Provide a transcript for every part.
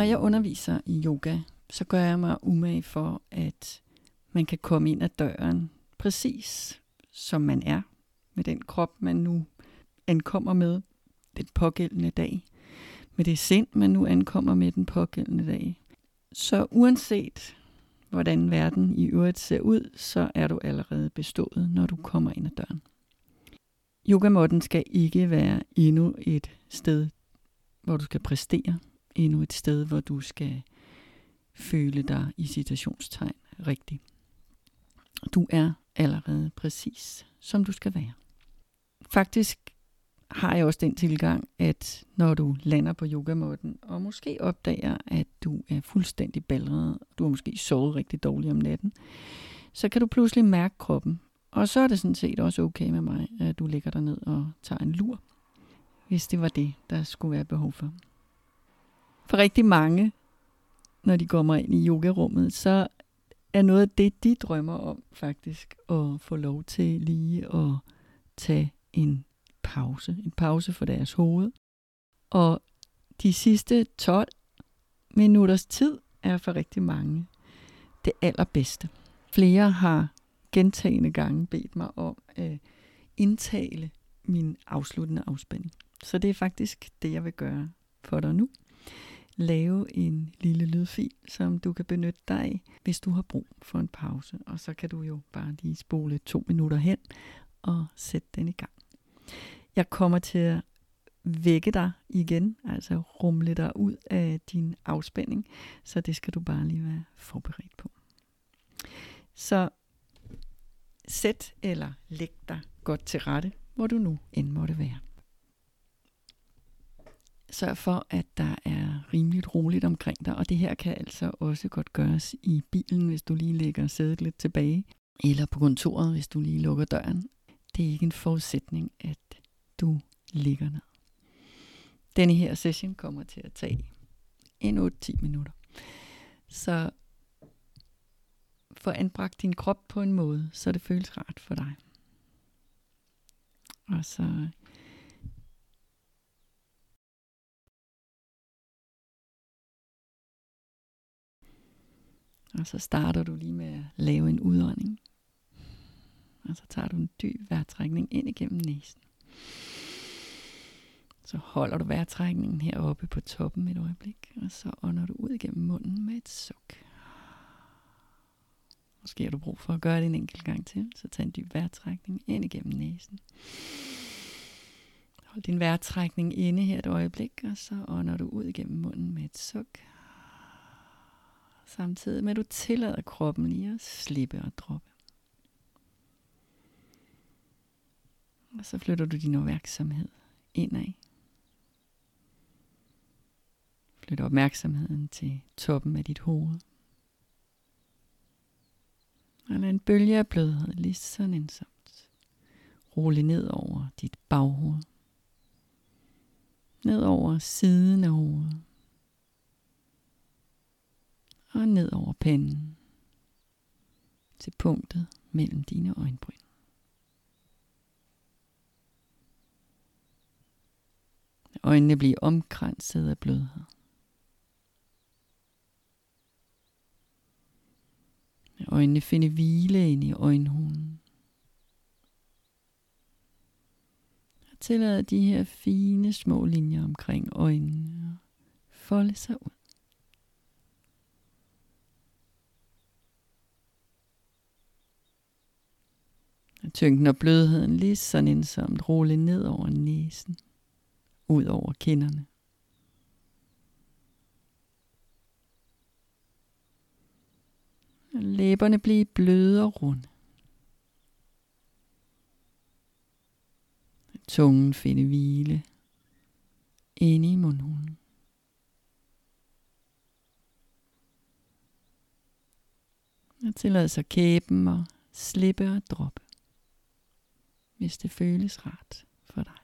Når jeg underviser i yoga, så gør jeg mig umage for, at man kan komme ind ad døren præcis som man er, med den krop, man nu ankommer med den pågældende dag, med det sind, man nu ankommer med den pågældende dag. Så uanset hvordan verden i øvrigt ser ud, så er du allerede bestået, når du kommer ind ad døren. Yogamotten skal ikke være endnu et sted, hvor du skal præstere, endnu et sted, hvor du skal føle dig i citationstegn rigtig. Du er allerede præcis, som du skal være. Faktisk har jeg også den tilgang, at når du lander på yogamåtten, og måske opdager, at du er fuldstændig balleret, du har måske sovet rigtig dårligt om natten, så kan du pludselig mærke kroppen. Og så er det sådan set også okay med mig, at du ligger der ned og tager en lur, hvis det var det, der skulle være behov for. For rigtig mange, når de kommer ind i yogarummet, så er noget af det, de drømmer om faktisk, at få lov til lige at tage en pause. En pause for deres hoved. Og de sidste 12 minutters tid er for rigtig mange det allerbedste. Flere har gentagende gange bedt mig om at indtale min afsluttende afspænding. Så det er faktisk det, jeg vil gøre for dig nu. Lave en lille lydfil, som du kan benytte dig af, hvis du har brug for en pause. Og så kan du jo bare lige spole to minutter hen og sætte den i gang. Jeg kommer til at vække dig igen, altså rumle dig ud af din afspænding, så det skal du bare lige være forberedt på. Så sæt eller læg dig godt til rette, hvor du nu end måtte være. Sørg for, at der er rimeligt roligt omkring dig, og det her kan altså også godt gøres i bilen, hvis du lige lægger sædet lidt tilbage, eller på kontoret, hvis du lige lukker døren. Det er ikke en forudsætning, at du ligger ned. Denne her session kommer til at tage en 8-10 minutter. Så få anbragt din krop på en måde, så det føles rart for dig. Og så Og så starter du lige med at lave en udånding. Og så tager du en dyb vejrtrækning ind igennem næsen. Så holder du vejrtrækningen heroppe på toppen et øjeblik, og så ånder du ud igennem munden med et suk. Måske har du brug for at gøre det en enkelt gang til, så tag en dyb vejrtrækning ind igennem næsen. Hold din vejrtrækning inde her et øjeblik, og så ånder du ud igennem munden med et suk. Samtidig med at du tillader kroppen lige at slippe og droppe. Og så flytter du din opmærksomhed indad. Flytter opmærksomheden til toppen af dit hoved. Og lad en bølge af blødhed lige så nænsomt rulle ned over dit baghoved. Ned over siden af hovedet. Og ned over panden. Til punktet mellem dine øjenbryn. Øjnene bliver omkranset af blødhed. Øjnene finder hvile ind i øjenhulen. Og tillader de her fine små linjer omkring øjnene folde sig ud. tyngden og blødheden lige så nænsomt rulle ned over næsen ud over kinderne. Læberne bliver bløde og runde. Tungen finder hvile inde i mundhulen. Og tillad sig kæben og slippe og droppe, hvis det føles rart for dig.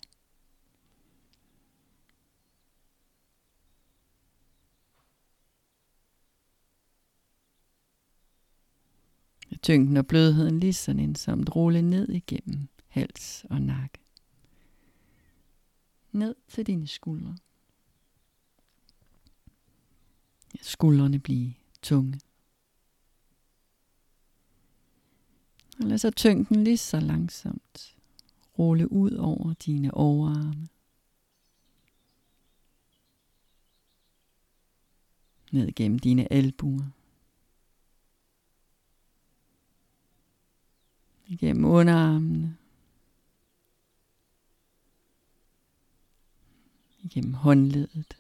Tyngden og blødheden lige så ensomt rulle ned igennem hals og nakke. Ned til dine skuldre. skuldrene blive tunge. Og lad så tyngden lige så langsomt rulle ud over dine overarme. Ned gennem dine albuer. Gennem underarmene. Gennem håndledet.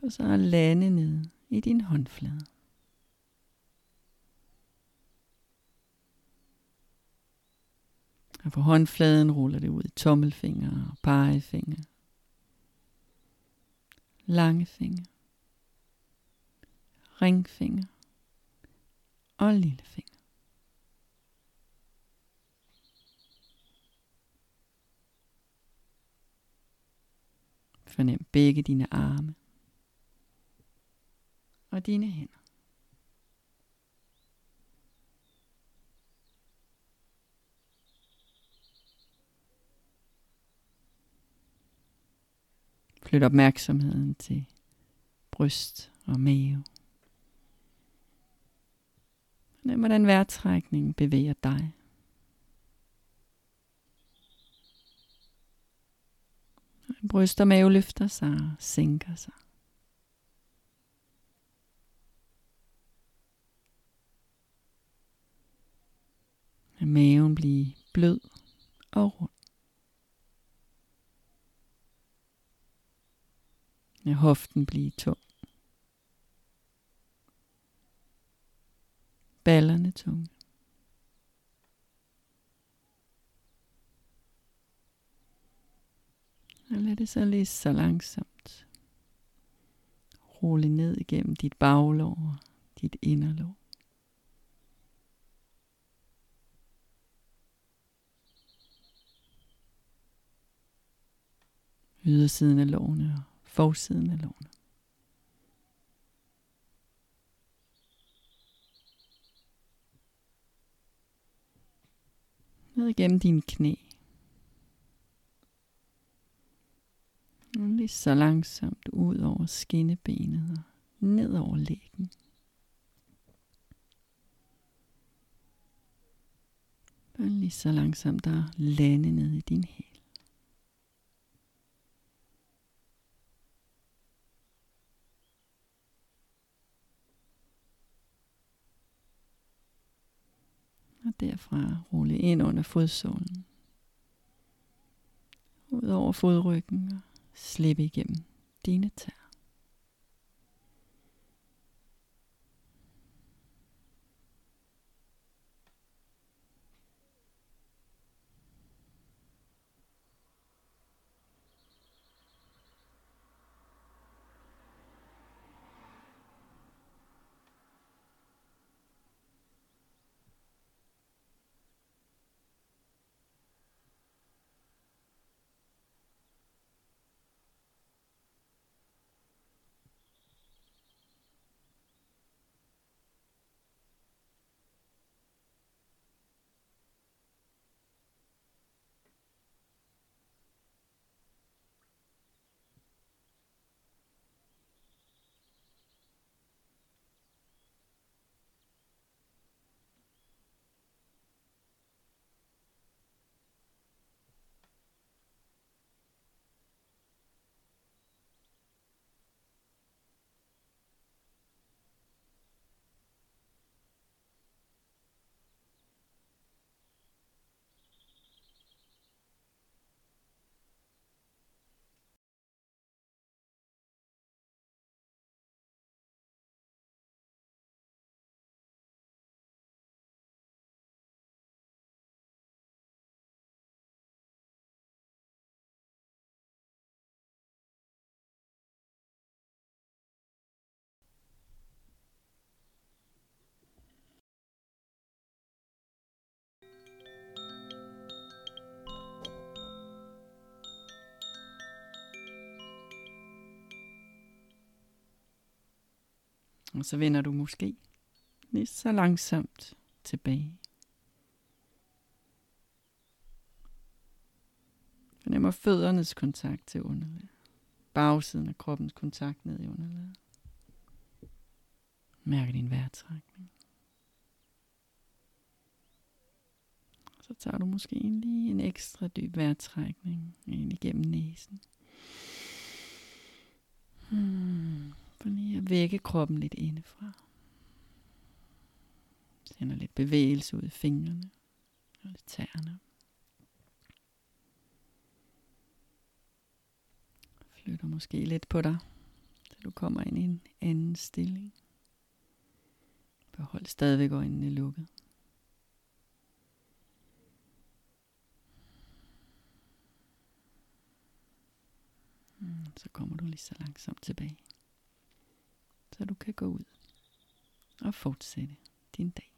For så at lande ned i din håndflade. Og på håndfladen ruller det ud i tommelfinger og pegefinger. Lange fingre. Ringfinger. Og lillefinger. Fornem begge dine arme og dine hænder. Flyt opmærksomheden til bryst og mave. Fornem, hvordan vejrtrækningen bevæger dig. Bryst og mave løfter sig og sænker sig. maven blive blød og rund. Lad hoften blive tung. Ballerne tunge. Og lad det så lige så langsomt rulle ned igennem dit baglår og dit inderlår. Ydersiden af lårene og forsiden af lårene. Ned igennem dine knæ. Lige så langsomt ud over skinnebenet og ned over lægen. Og lige så langsomt der lande ned i din hæl. Fra rulle ind under fodsålen. Ud over fodryggen og slippe igennem dine tær. Og så vender du måske lige så langsomt tilbage. Fornemmer føddernes kontakt til underlaget. bagsiden af kroppens kontakt ned i underlaget. Mærk din vejrtrækning. Så tager du måske lige en ekstra dyb vejrtrækning ind igennem næsen. Hmm. For lige at vække kroppen lidt indefra. Sender lidt bevægelse ud i fingrene og lidt tæerne. Flytter måske lidt på dig, så du kommer ind i en anden stilling. Behold stadigvæk øjnene lukket. Mm, så kommer du lige så langsomt tilbage. Så du kan gå ud og fortsætte din dag.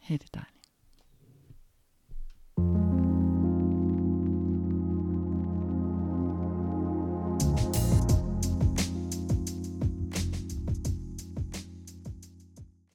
Ha' det dejligt.